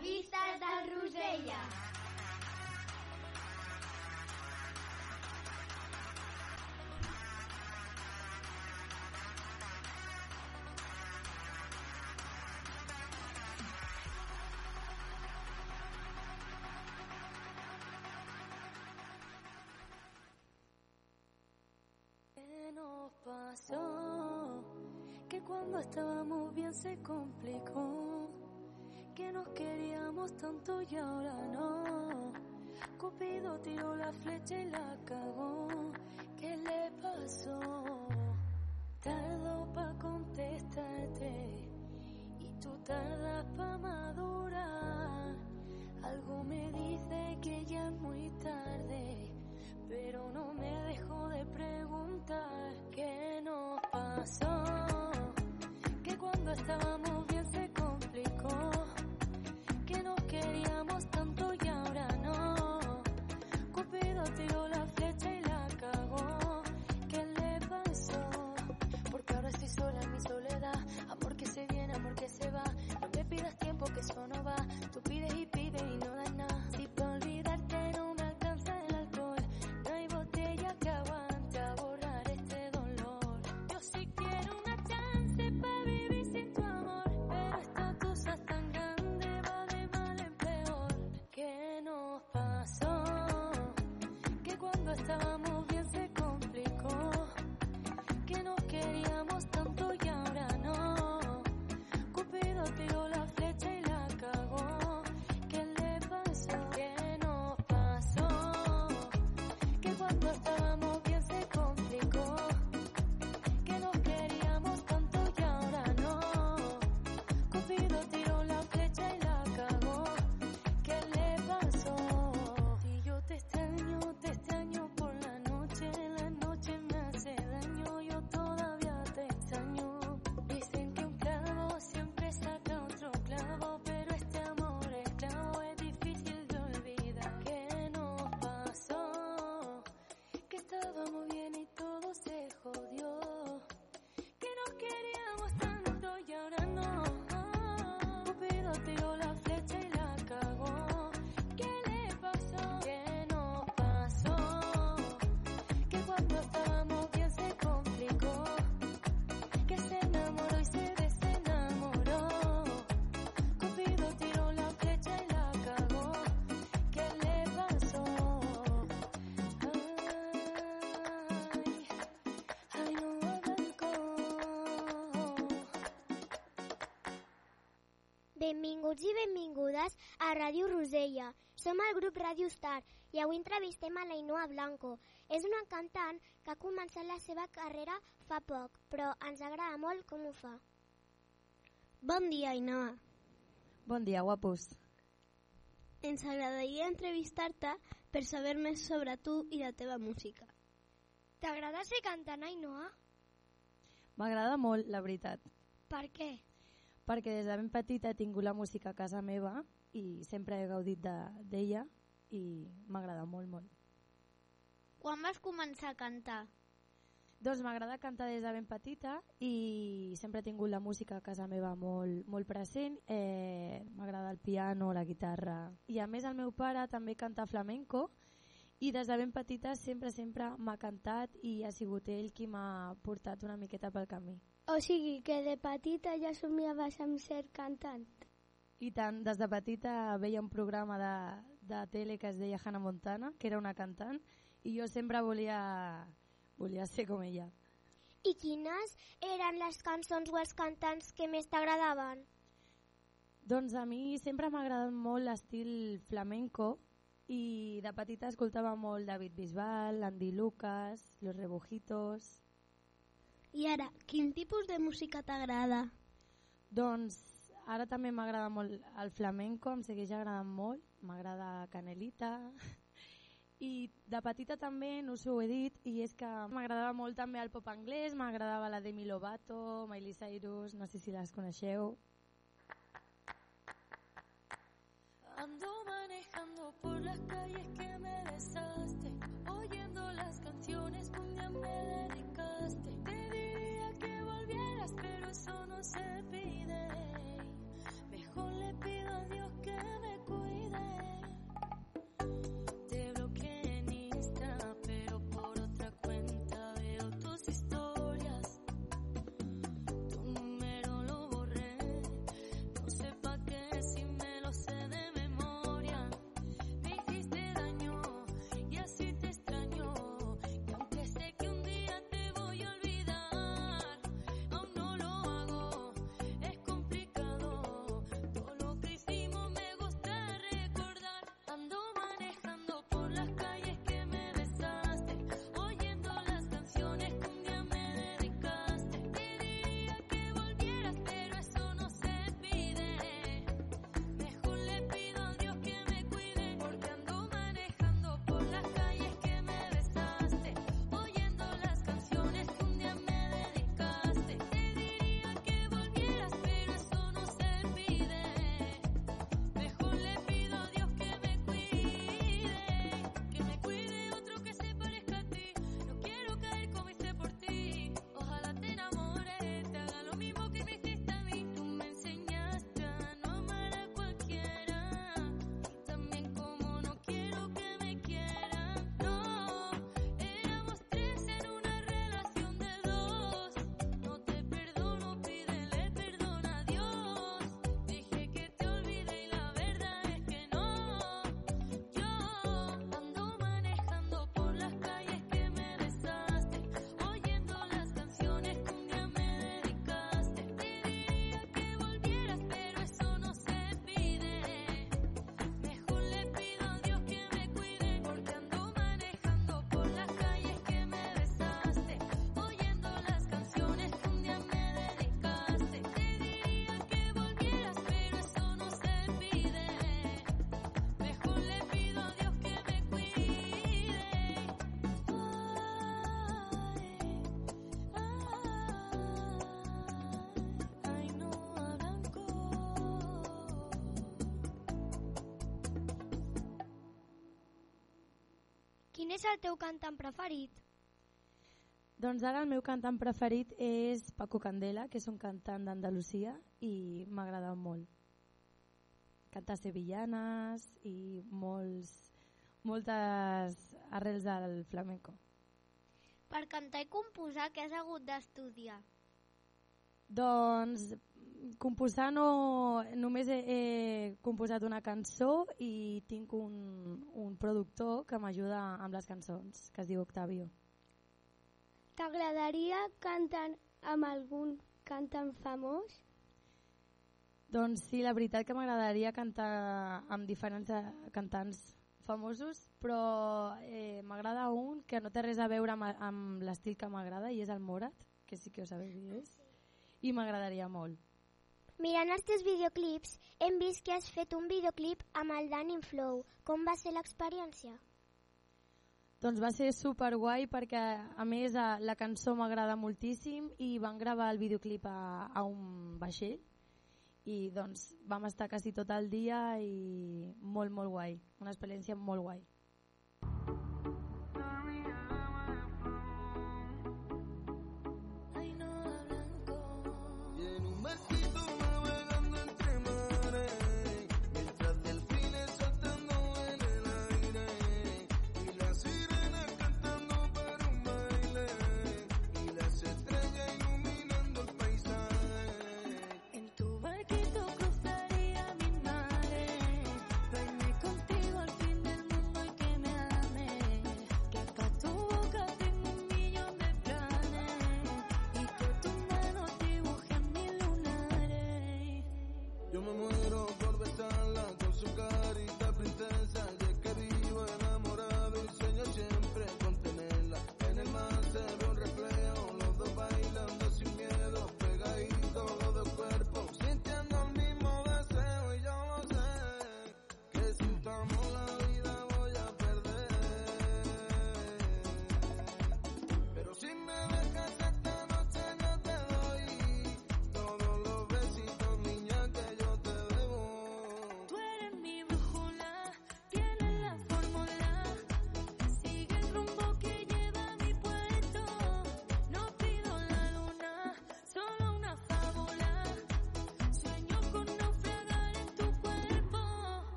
Rosella. ¿Qué nos pasó? Que cuando estábamos bien se complicó. Que nos queríamos tanto y ahora no. Cupido tiró la flecha y la cagó. ¿Qué le pasó? Tardó pa' contestarte y tú tardas pa' madurar. Algo me dice que ya es muy tarde pero no me dejo de preguntar qué nos pasó. Que cuando estábamos Ràdio Rosella. Som el grup Ràdio Star i avui entrevistem a l'Ainoa Blanco. És una cantant que ha començat la seva carrera fa poc, però ens agrada molt com ho fa. Bon dia, Ainoa. Bon dia, guapos. Ens agradaria entrevistar-te per saber més sobre tu i la teva música. T'agrada ser cantant, Ainoa? M'agrada molt, la veritat, Per què? perquè des de ben petita he tingut la música a casa meva i sempre he gaudit de- d'ella i m'agrada molt, molt. Quan vas començar a cantar? Doncs m'agrada cantar des de ben petita i sempre he tingut la música a casa meva molt, molt present. Eh, m'agrada el piano, la guitarra. I a més el meu pare també canta flamenco i des de ben petita sempre, sempre m'ha cantat i ha sigut ell qui m'ha portat una miqueta pel camí. O sigui que de petita ja somiaves amb ser cantant. I tant, des de petita veia un programa de, de tele que es deia Hannah Montana, que era una cantant, i jo sempre volia, volia ser com ella. I quines eren les cançons o els cantants que més t'agradaven? Doncs a mi sempre m'ha agradat molt l'estil flamenco i de petita escoltava molt David Bisbal, Andy Lucas, Los Rebujitos... I ara, quin tipus de música t'agrada? Doncs ara també m'agrada molt el flamenco, em segueix agradant molt, m'agrada Canelita i de petita també, no us ho he dit, i és que m'agradava molt també el pop anglès, m'agradava la Demi Lovato, Miley Cyrus, no sé si les coneixeu. Ando manejando por las calles que me besaste, oyendo las canciones que un día me dedicaste. Te diría que volvieras, pero eso no se pide. Le pido a Dios que me és el teu cantant preferit? Doncs ara el meu cantant preferit és Paco Candela, que és un cantant d'Andalusia i m'agrada molt. Canta sevillanes i molts, moltes arrels del flamenco. Per cantar i composar, què has hagut d'estudiar? Doncs composar no, només he, he composat una cançó i tinc un, un productor que m'ajuda amb les cançons, que es diu Octavio. T'agradaria cantar amb algun cantant famós? Doncs sí, la veritat que m'agradaria cantar amb diferents eh, cantants famosos, però eh, m'agrada un que no té res a veure amb, amb l'estil que m'agrada i és el Morat, que sí que ho sabeu qui és, i m'agradaria molt. Mirant els teus videoclips, hem vist que has fet un videoclip amb el Danny Flow. Com va ser l'experiència? Doncs va ser super guai perquè a més a, la cançó m'agrada moltíssim i van gravar el videoclip a, a un vaixell i doncs vam estar quasi tot el dia i molt molt guai, una experiència molt guai.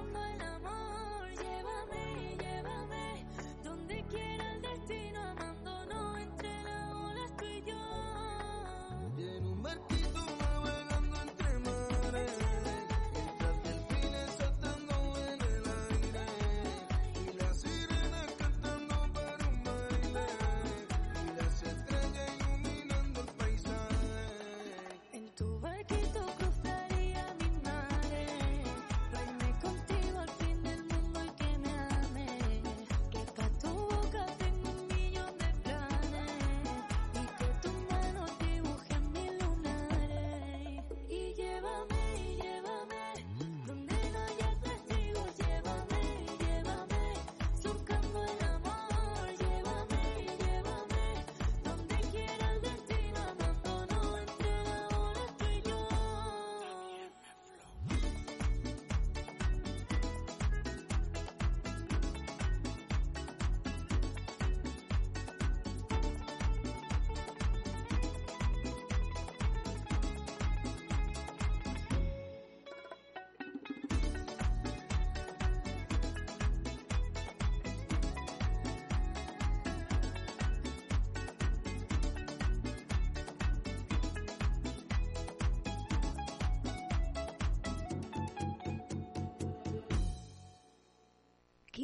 somebody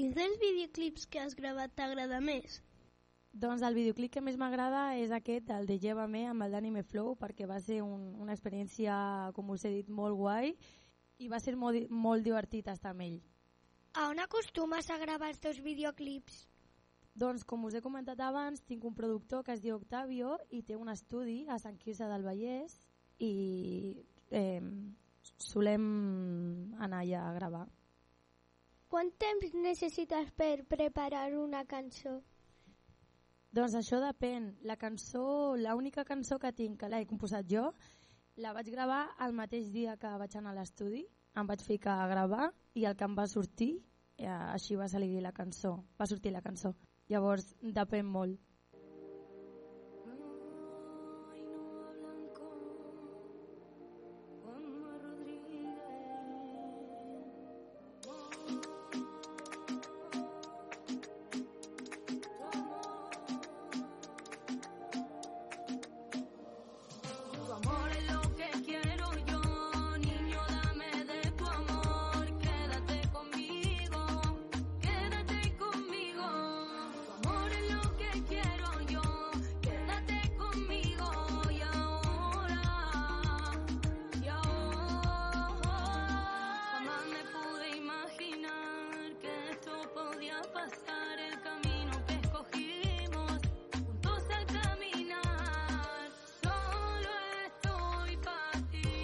Quin dels videoclips que has gravat t'agrada més? Doncs el videoclip que més m'agrada és aquest, el de Llévame, amb el d'Anime Flow, perquè va ser un, una experiència, com us he dit, molt guai i va ser molt, molt divertit estar amb ell. A on acostumes a gravar els teus videoclips? Doncs, com us he comentat abans, tinc un productor que es diu Octavio i té un estudi a Sant Quirze del Vallès i eh, solem anar allà a gravar. Quant temps necessites per preparar una cançó? Doncs això depèn. La cançó, l'única cançó que tinc, que l'he composat jo, La vaig gravar el mateix dia que vaig anar a l'estudi, em vaig ficar a gravar i el que em va sortir, eh, així va salir la cançó, va sortir la cançó. Llavors depèn molt. Thank you.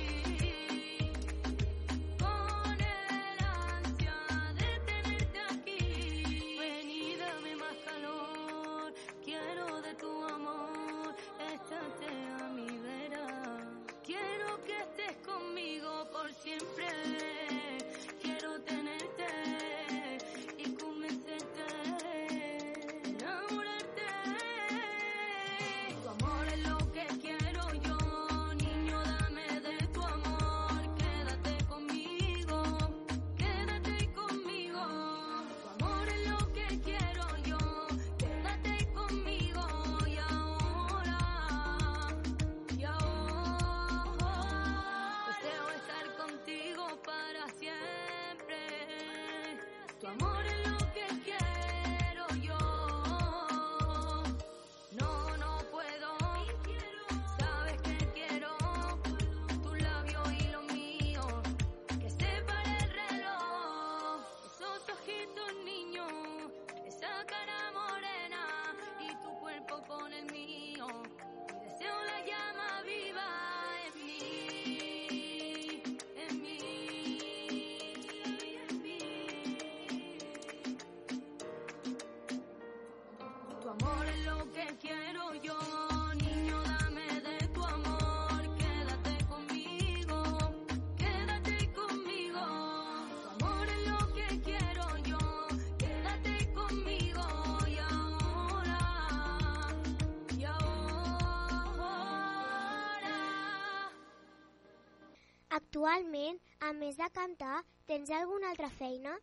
Actualment, a més de cantar, tens alguna altra feina?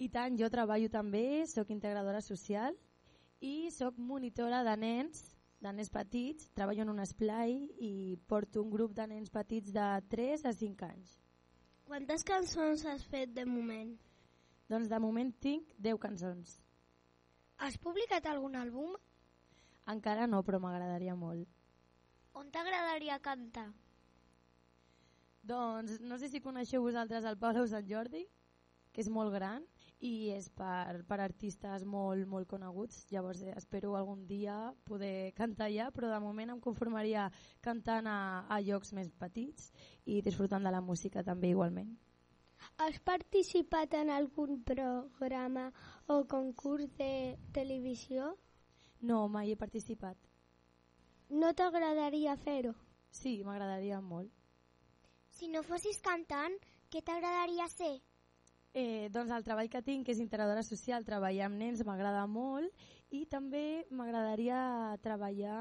I tant, jo treballo també, sóc integradora social i sóc monitora de nens, de nens petits, treballo en un esplai i porto un grup de nens petits de 3 a 5 anys. Quantes cançons has fet de moment? Doncs de moment tinc 10 cançons. Has publicat algun àlbum? Encara no, però m'agradaria molt. On t'agradaria cantar? Doncs no sé si coneixeu vosaltres el Palau Sant Jordi, que és molt gran i és per, per artistes molt, molt coneguts. Llavors eh, espero algun dia poder cantar allà, però de moment em conformaria cantant a, a llocs més petits i disfrutant de la música també igualment. Has participat en algun programa o concurs de televisió? No, mai he participat. No t'agradaria fer-ho? Sí, m'agradaria molt. Si no fossis cantant, què t'agradaria ser? Eh, doncs el treball que tinc, que és integradora social, treballar amb nens m'agrada molt i també m'agradaria treballar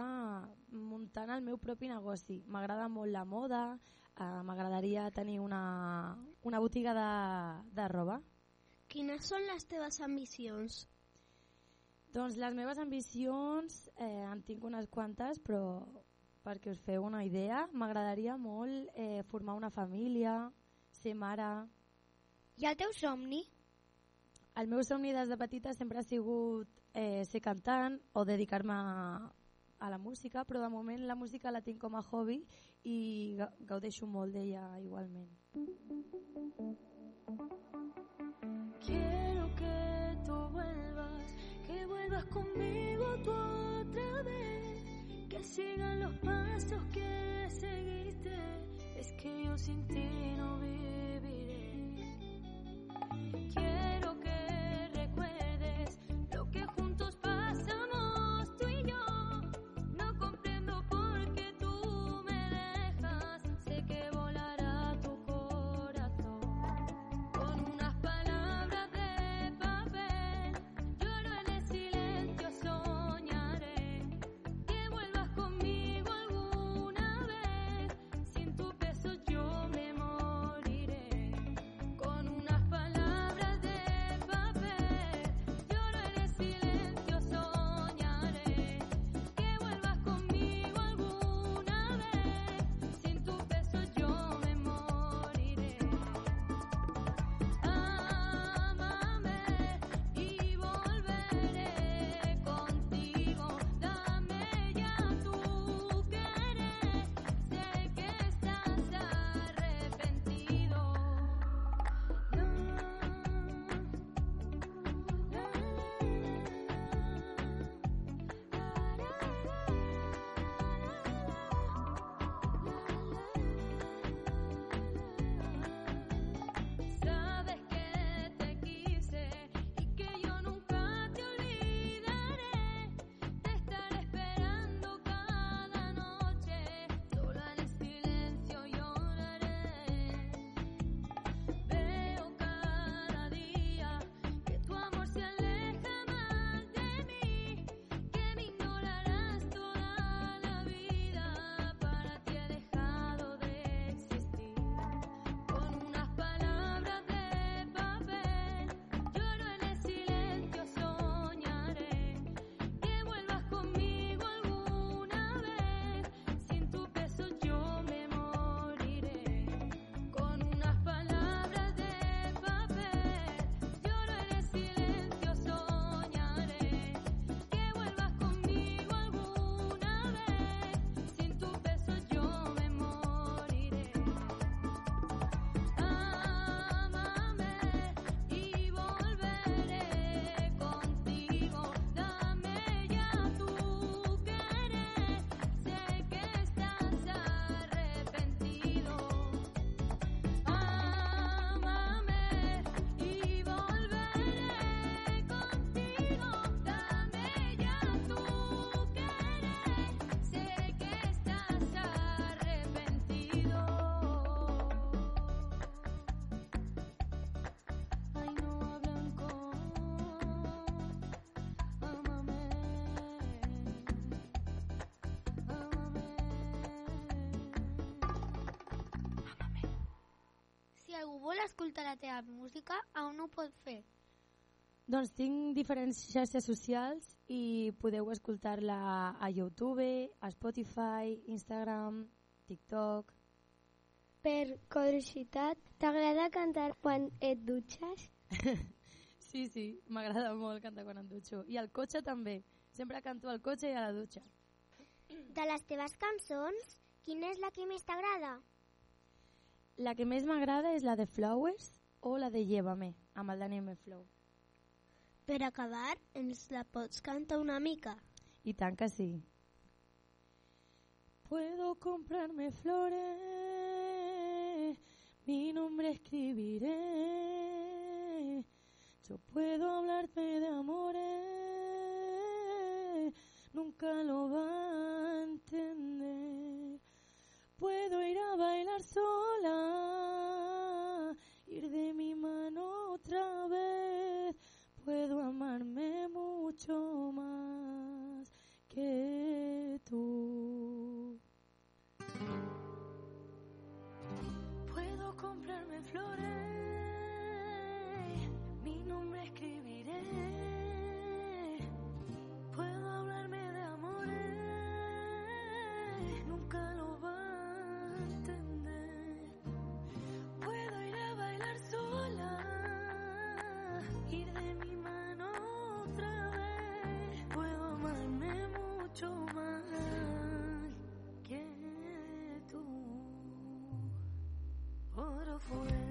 muntant el meu propi negoci. M'agrada molt la moda, eh, m'agradaria tenir una, una botiga de, de roba. Quines són les teves ambicions? Doncs les meves ambicions, eh, en tinc unes quantes, però perquè us feu una idea, m'agradaria molt eh, formar una família, ser mare, I el teu somni? El meu somni des de petita sempre ha sigut eh, ser cantant o dedicar-me a, a la música, però de moment la música la tinc com a hobby i ga- gaudeixo molt d'ella igualment. Quiero que tú vuelvas, que vuelvas conmigo tú otra vez, que sigan los pasos que seguiste, es que yo sin ti no viviré. Quiero que algú vol escoltar la teva música, on ho pot fer? Doncs tinc diferents xarxes socials i podeu escoltar-la a YouTube, a Spotify, Instagram, TikTok... Per curiositat, t'agrada cantar quan et dutxes? Sí, sí, m'agrada molt cantar quan em dutxo. I al cotxe també. Sempre canto al cotxe i a la dutxa. De les teves cançons, quina és la que més t'agrada? La que més m'agrada és la de Flowers o la de Llévame, amb el Daniel M. Flow. Per acabar, ens la pots cantar una mica? Y tan que sí. Puedo comprarme flores, mi nombre escribiré. Yo puedo hablarte de amores, nunca lo va a entender. Puedo ir a bailar sola, ir de mi mano otra vez. Puedo amarme mucho más que tú. Puedo comprarme flores, mi nombre escribiré. forever.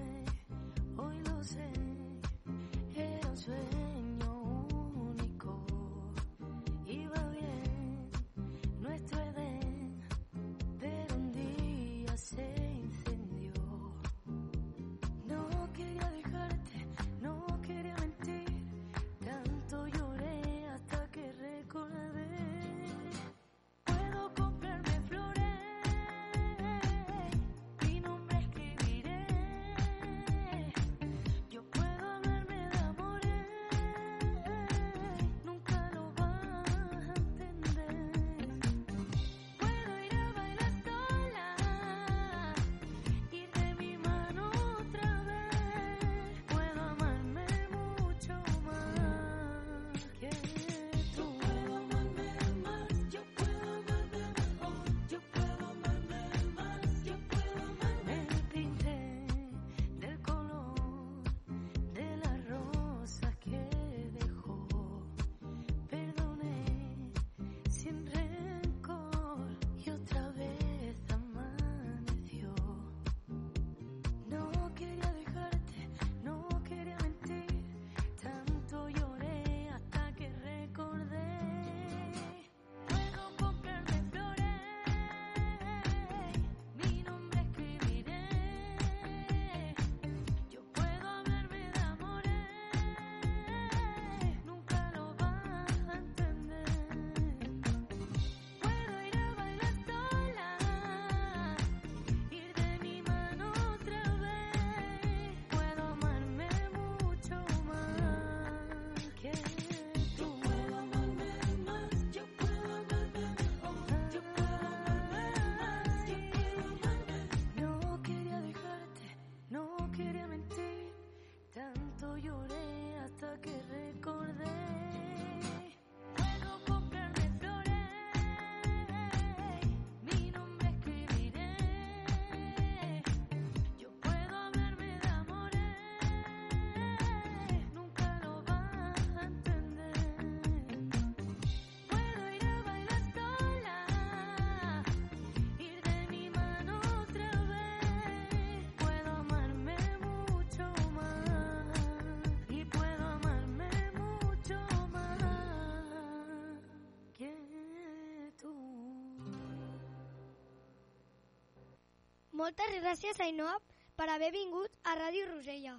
Moltes gràcies, Ainhoa, per haver vingut a Ràdio Rosella.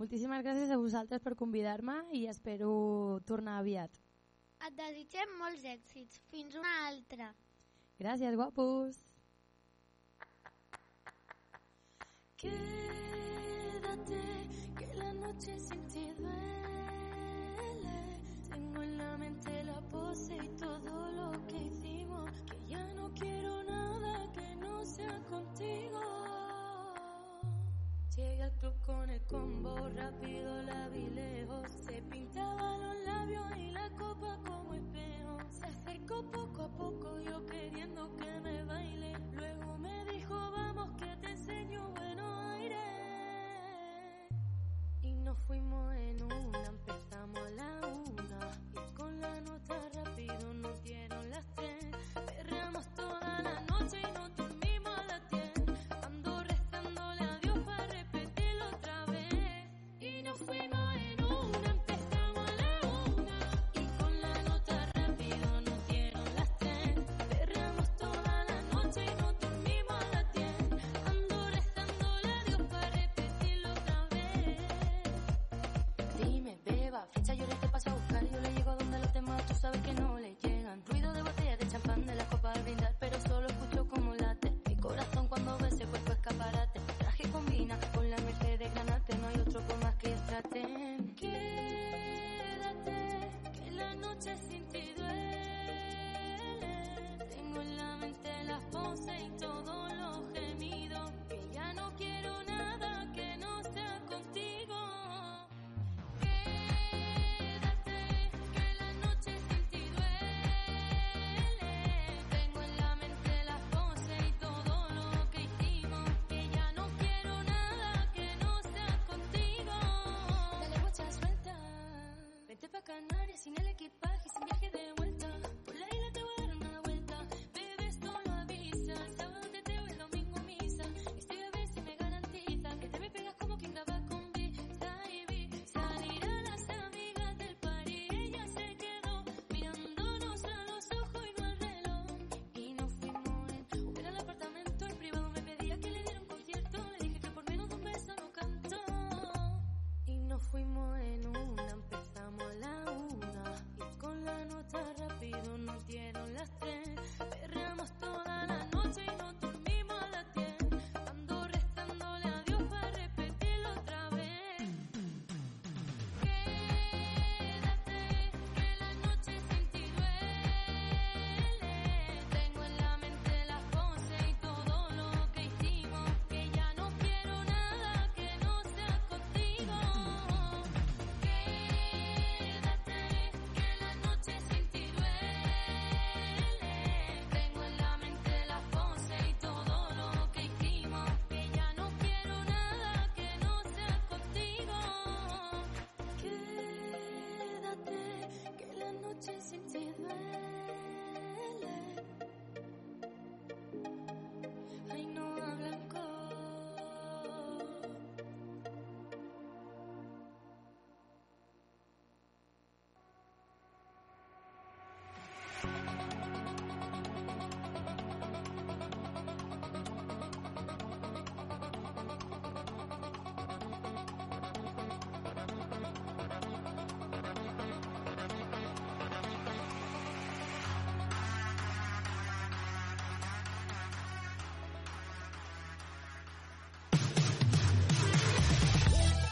Moltíssimes gràcies a vosaltres per convidar-me i espero tornar aviat. Et desitgem molts èxits. Fins una altra. Gràcies, guapos! Con el combo, rápido la vi lejos. Se pintaba los labios y la copa como espejo. Se acercó poco a poco, yo queriendo que me baile. Luego me dijo, vamos que te enseño buenos aire. Y nos fuimos en una, empezamos a la Just. see.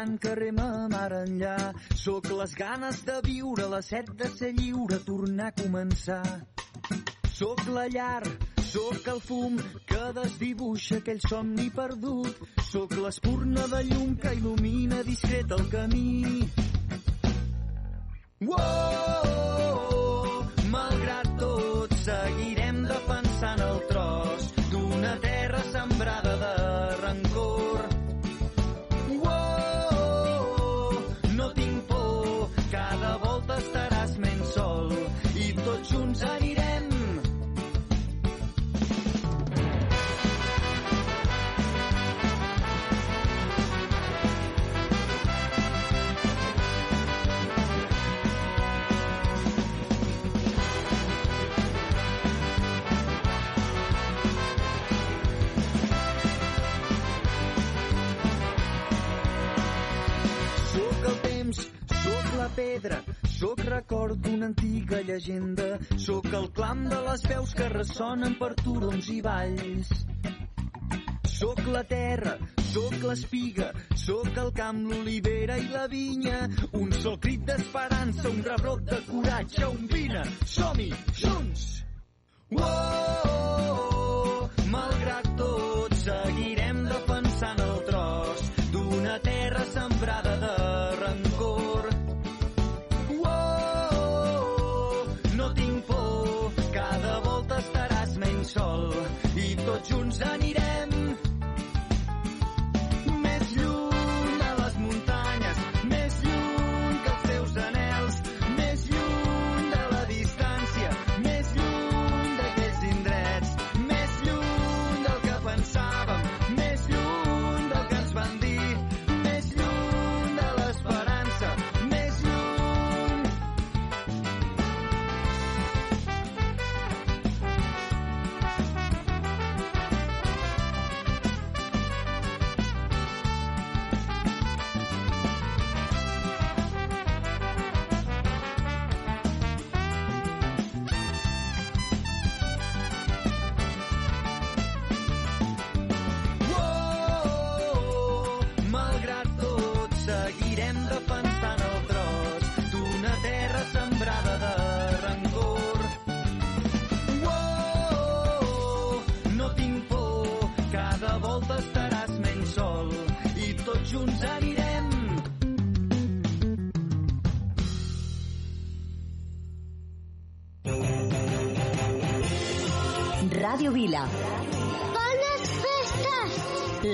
tant que rema mar enllà. Soc les ganes de viure, la set de ser lliure, tornar a començar. Soc la llar, Sóc el fum que desdibuixa aquell somni perdut. Sóc l'espurna de llum que il·lumina discret el camí. Wow! pedra. Soc record d'una antiga llegenda. Soc el clam de les veus que ressonen per turons i valls. Soc la terra, sóc l'espiga, sóc el camp, l'olivera i la vinya. Un sol crit d'esperança, un rebrot de coratge, un vina. Som-hi, junts! Oh, oh, oh, malgrat tot, seguim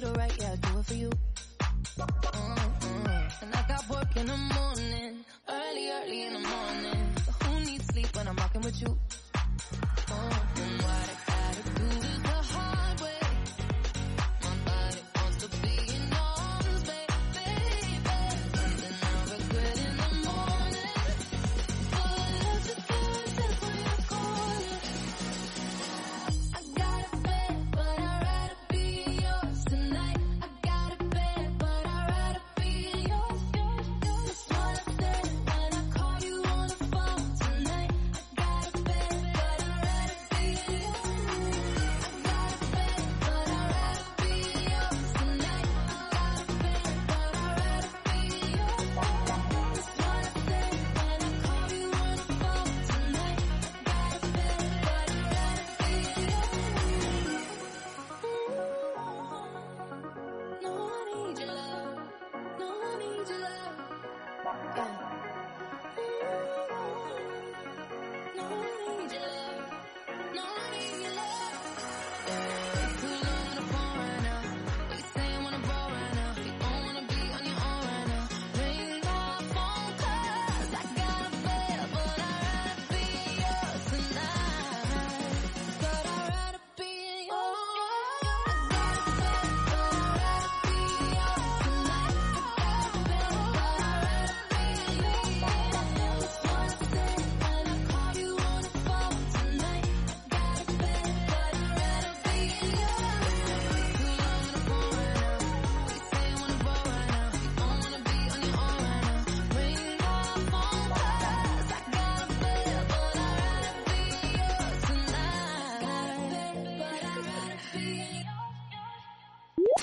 to the right.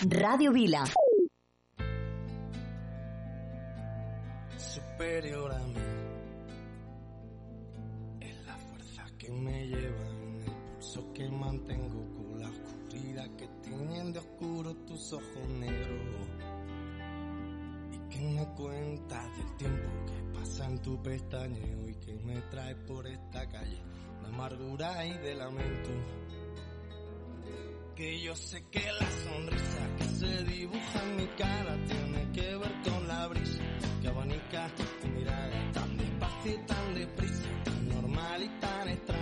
Radio Vila. Superior a mí es la fuerza que me lleva en el pulso que mantengo con la oscuridad que tienen de oscuro tus ojos negros y que me cuenta del tiempo que pasa en tu pestañeo y que me trae por esta calle de amargura y de lamento que yo sé que la sonrisa que se dibuja en mi cara tiene que ver con la brisa que abanica tu mirada tan despacio y tan deprisa, tan normal y tan extraña.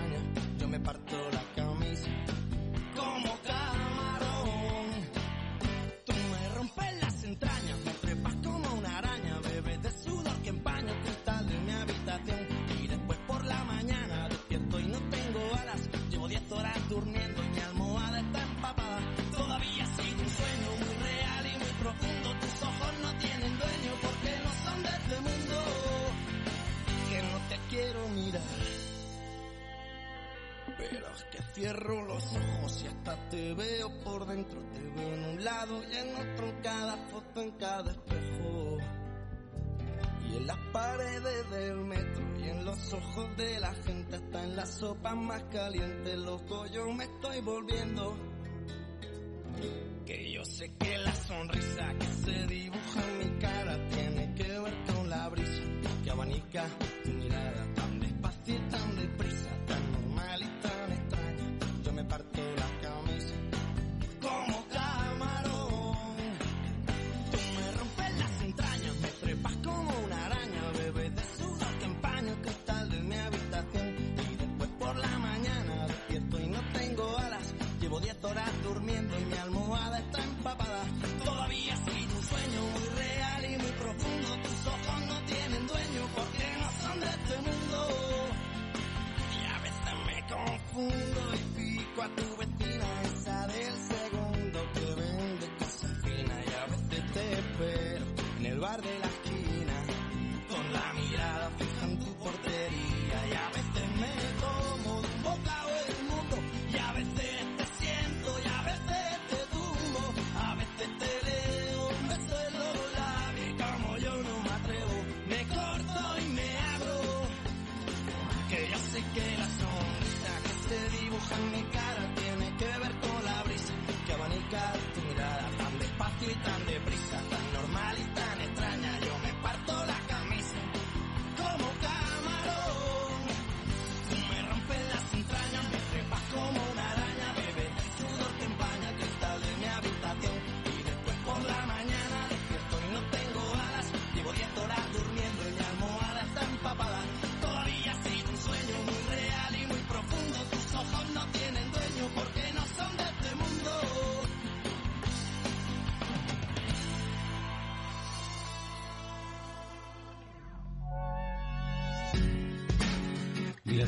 Pero es que cierro los ojos y hasta te veo por dentro. Te veo en un lado y en otro, en cada foto, en cada espejo. Y en las paredes del metro y en los ojos de la gente, hasta en las sopas más calientes, loco, yo me estoy volviendo. Que yo sé que la sonrisa que se dibuja en mi cara tiene que ver con la brisa que abanica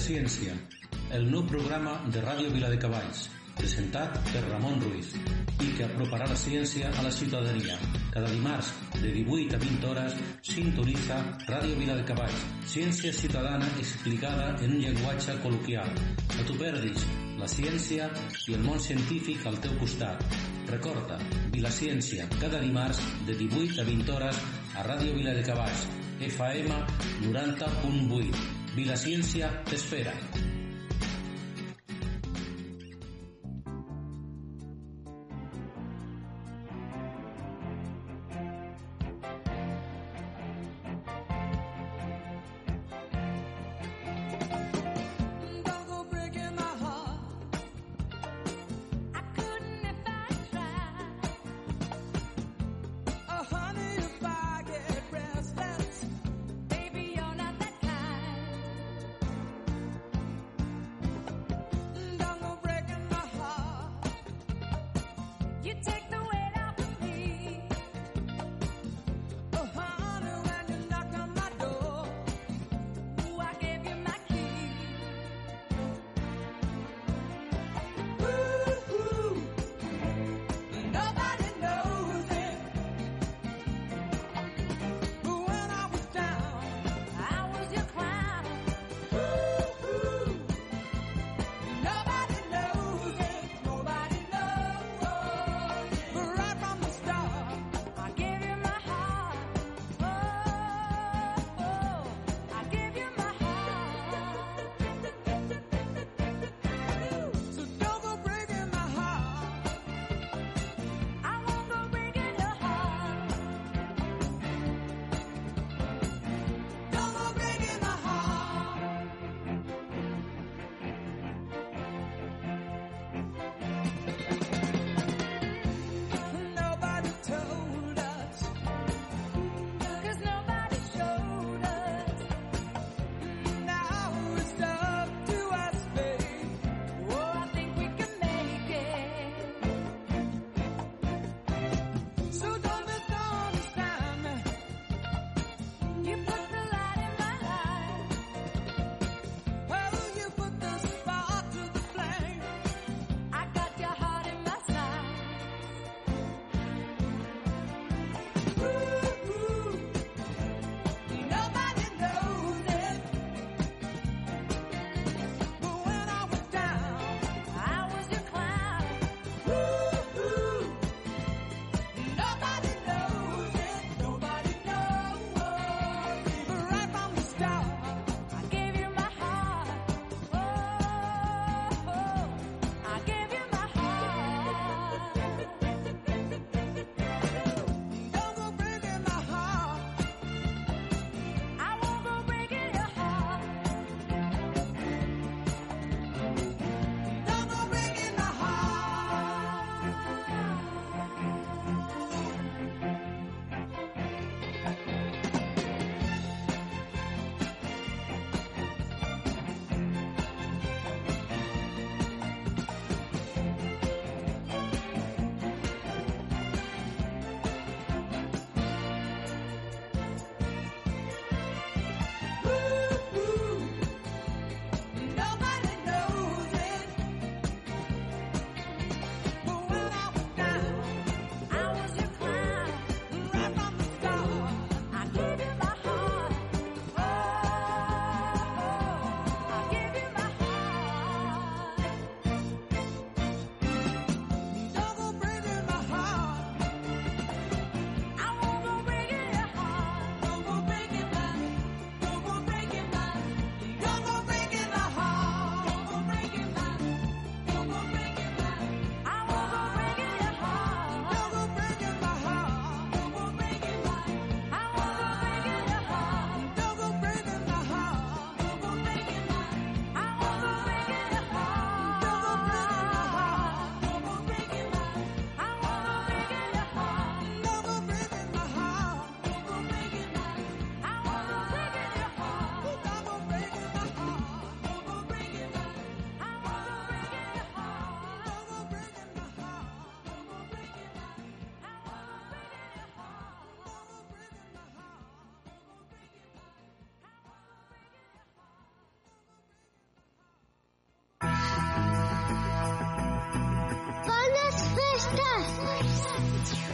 Vilaciència, el nou programa de Ràdio Viladecavalls, presentat per Ramon Ruiz i que aproparà la ciència a la ciutadania. Cada dimarts, de 18 a 20 hores, sintonitza Ràdio Viladecavalls, ciència ciutadana explicada en un llenguatge col·loquial. No t'ho perdis, la ciència i el món científic al teu costat. Recorda, Vilaciència, cada dimarts, de 18 a 20 hores, a Ràdio Viladecavalls, FM 90.8. Vilaciencia te espera.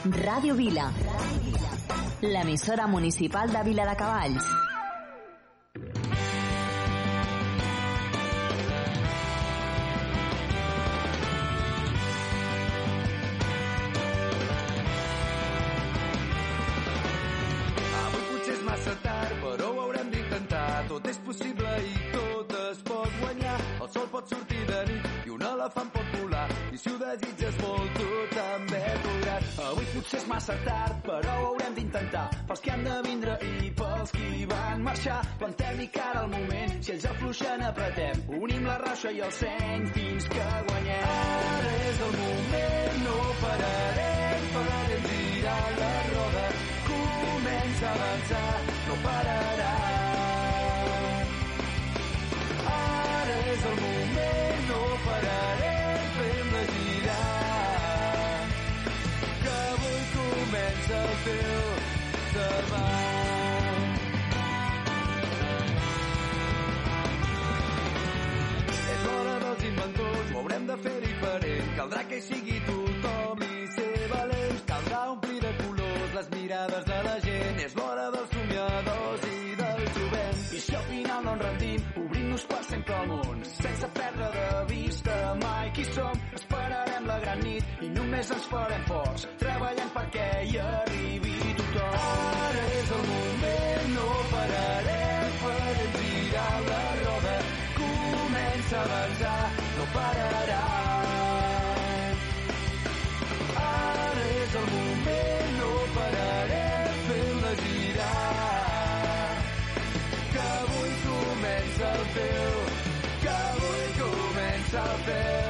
Radio Vila, la emisora municipal de Vila de Cavalls. plantar pels que han de vindre i pels qui van marxar. Plantem-hi cara al moment, si ells afluixen apretem, unim la raixa i el seny fins que guanyem. Ara és el moment, no pararem, pararem girar la roda, comença a avançar Només ens farem forts, treballant perquè hi arribi tothom. Ara és el moment, no pararem, farem girar la roda. Comença a avançar, no pararà. Ara és el moment, no pararem, fent-la girar. Que avui comença el teu, que avui comença el teu.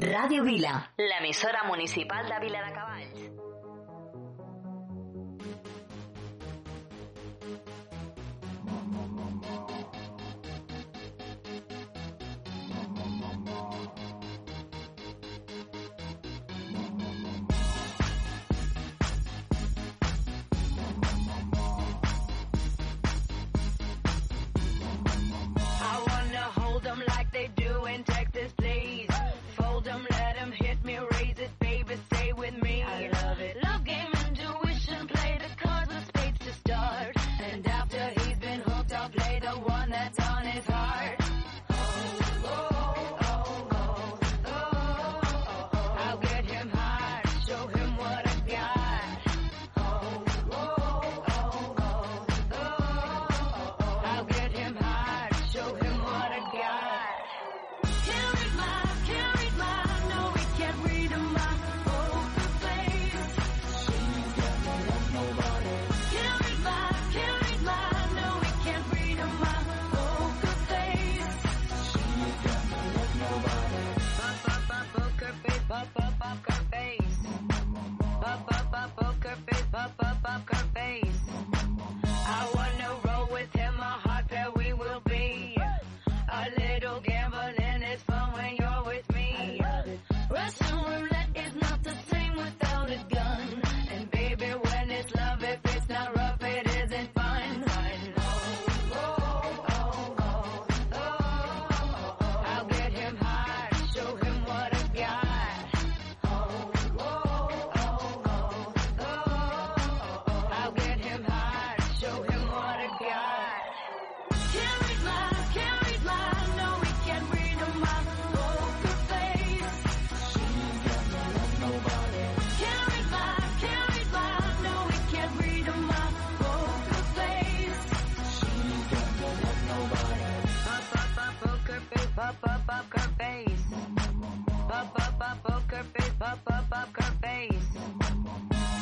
Radio Vila, la emisora municipal de Vila de Cabal. up, up, up her face.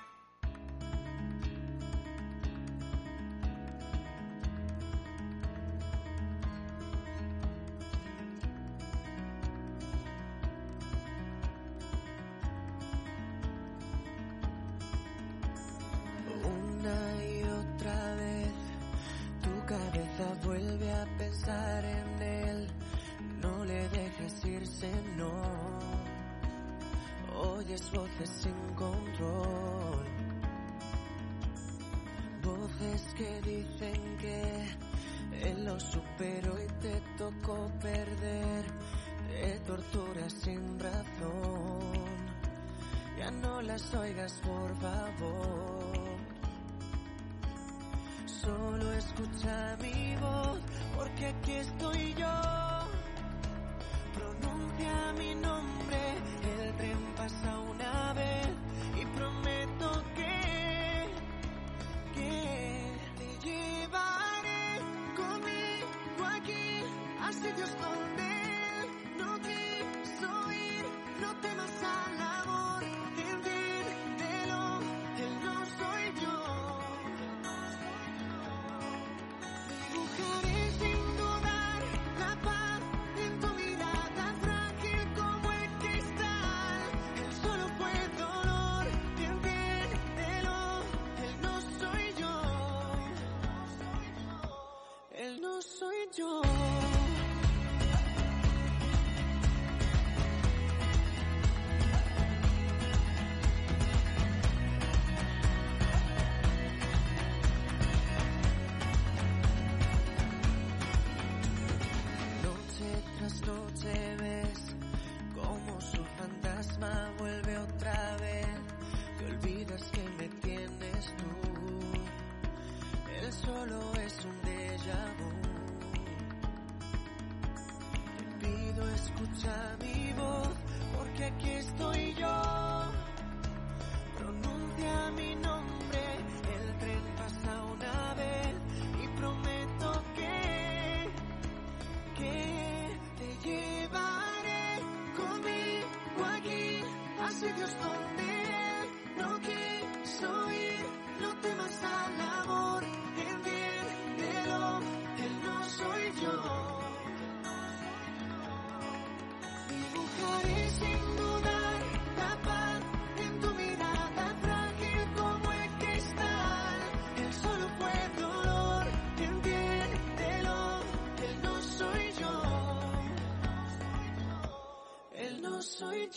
voces sin control. Voces que dicen que él lo superó y te tocó perder. Te tortura sin razón. Ya no las oigas, por favor. Solo escucha mi voz, porque aquí estoy yo. Pronuncia mi nombre.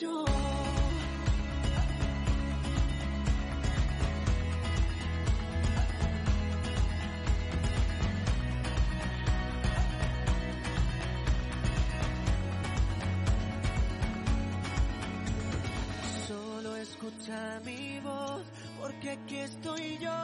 yo. Solo escucha mi voz, porque aquí estoy yo.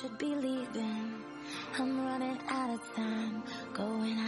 should be leaving. I'm running out of time, going out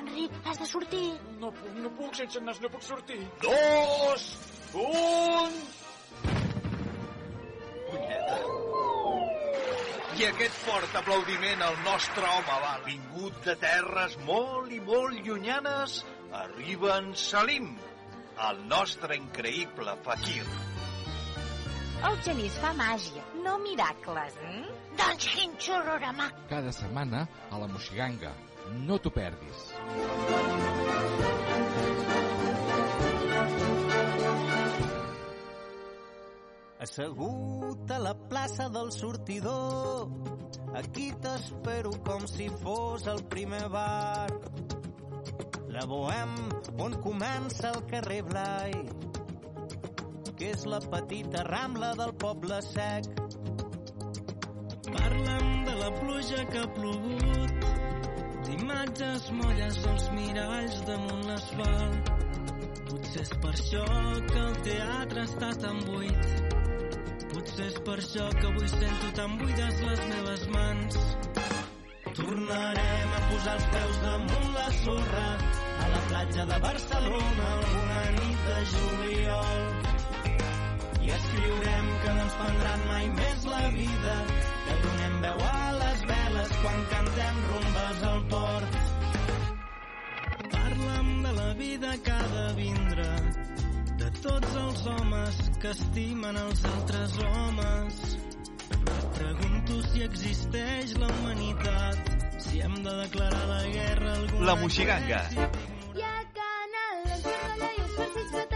Enric, has de sortir. No puc, no puc, sense el nas no puc sortir. Dos, un... Punyeta. I aquest fort aplaudiment al nostre home va vingut de terres molt i molt llunyanes, arriba en Salim, el nostre increïble fakir. El genís fa màgia, no miracles, eh? Doncs quin xurrorama. Cada setmana a la Moixiganga. No t'ho perdis. Assegut a la plaça del sortidor, aquí t'espero com si fos el primer bar. La Bohem, on comença el carrer Blai, que és la petita rambla del poble sec. Parla'm de la pluja que ha plogut, d'imatges molles als miralls damunt l'asfalt. Potser és per això que el teatre està tan buit. Potser és per això que avui sento tan buides les meves mans. Tornarem a posar els peus damunt la sorra a la platja de Barcelona alguna nit de juliol. I escriurem que no ens prendran mai més la vida, que donem veu a veles quan cantem rumbes al port. Parla'm de la vida que ha de vindre, de tots els homes que estimen els altres homes. Pregunto si existeix la humanitat, si hem de declarar la guerra alguna La moixiganga. Hi ha canal, les guerralles, farcits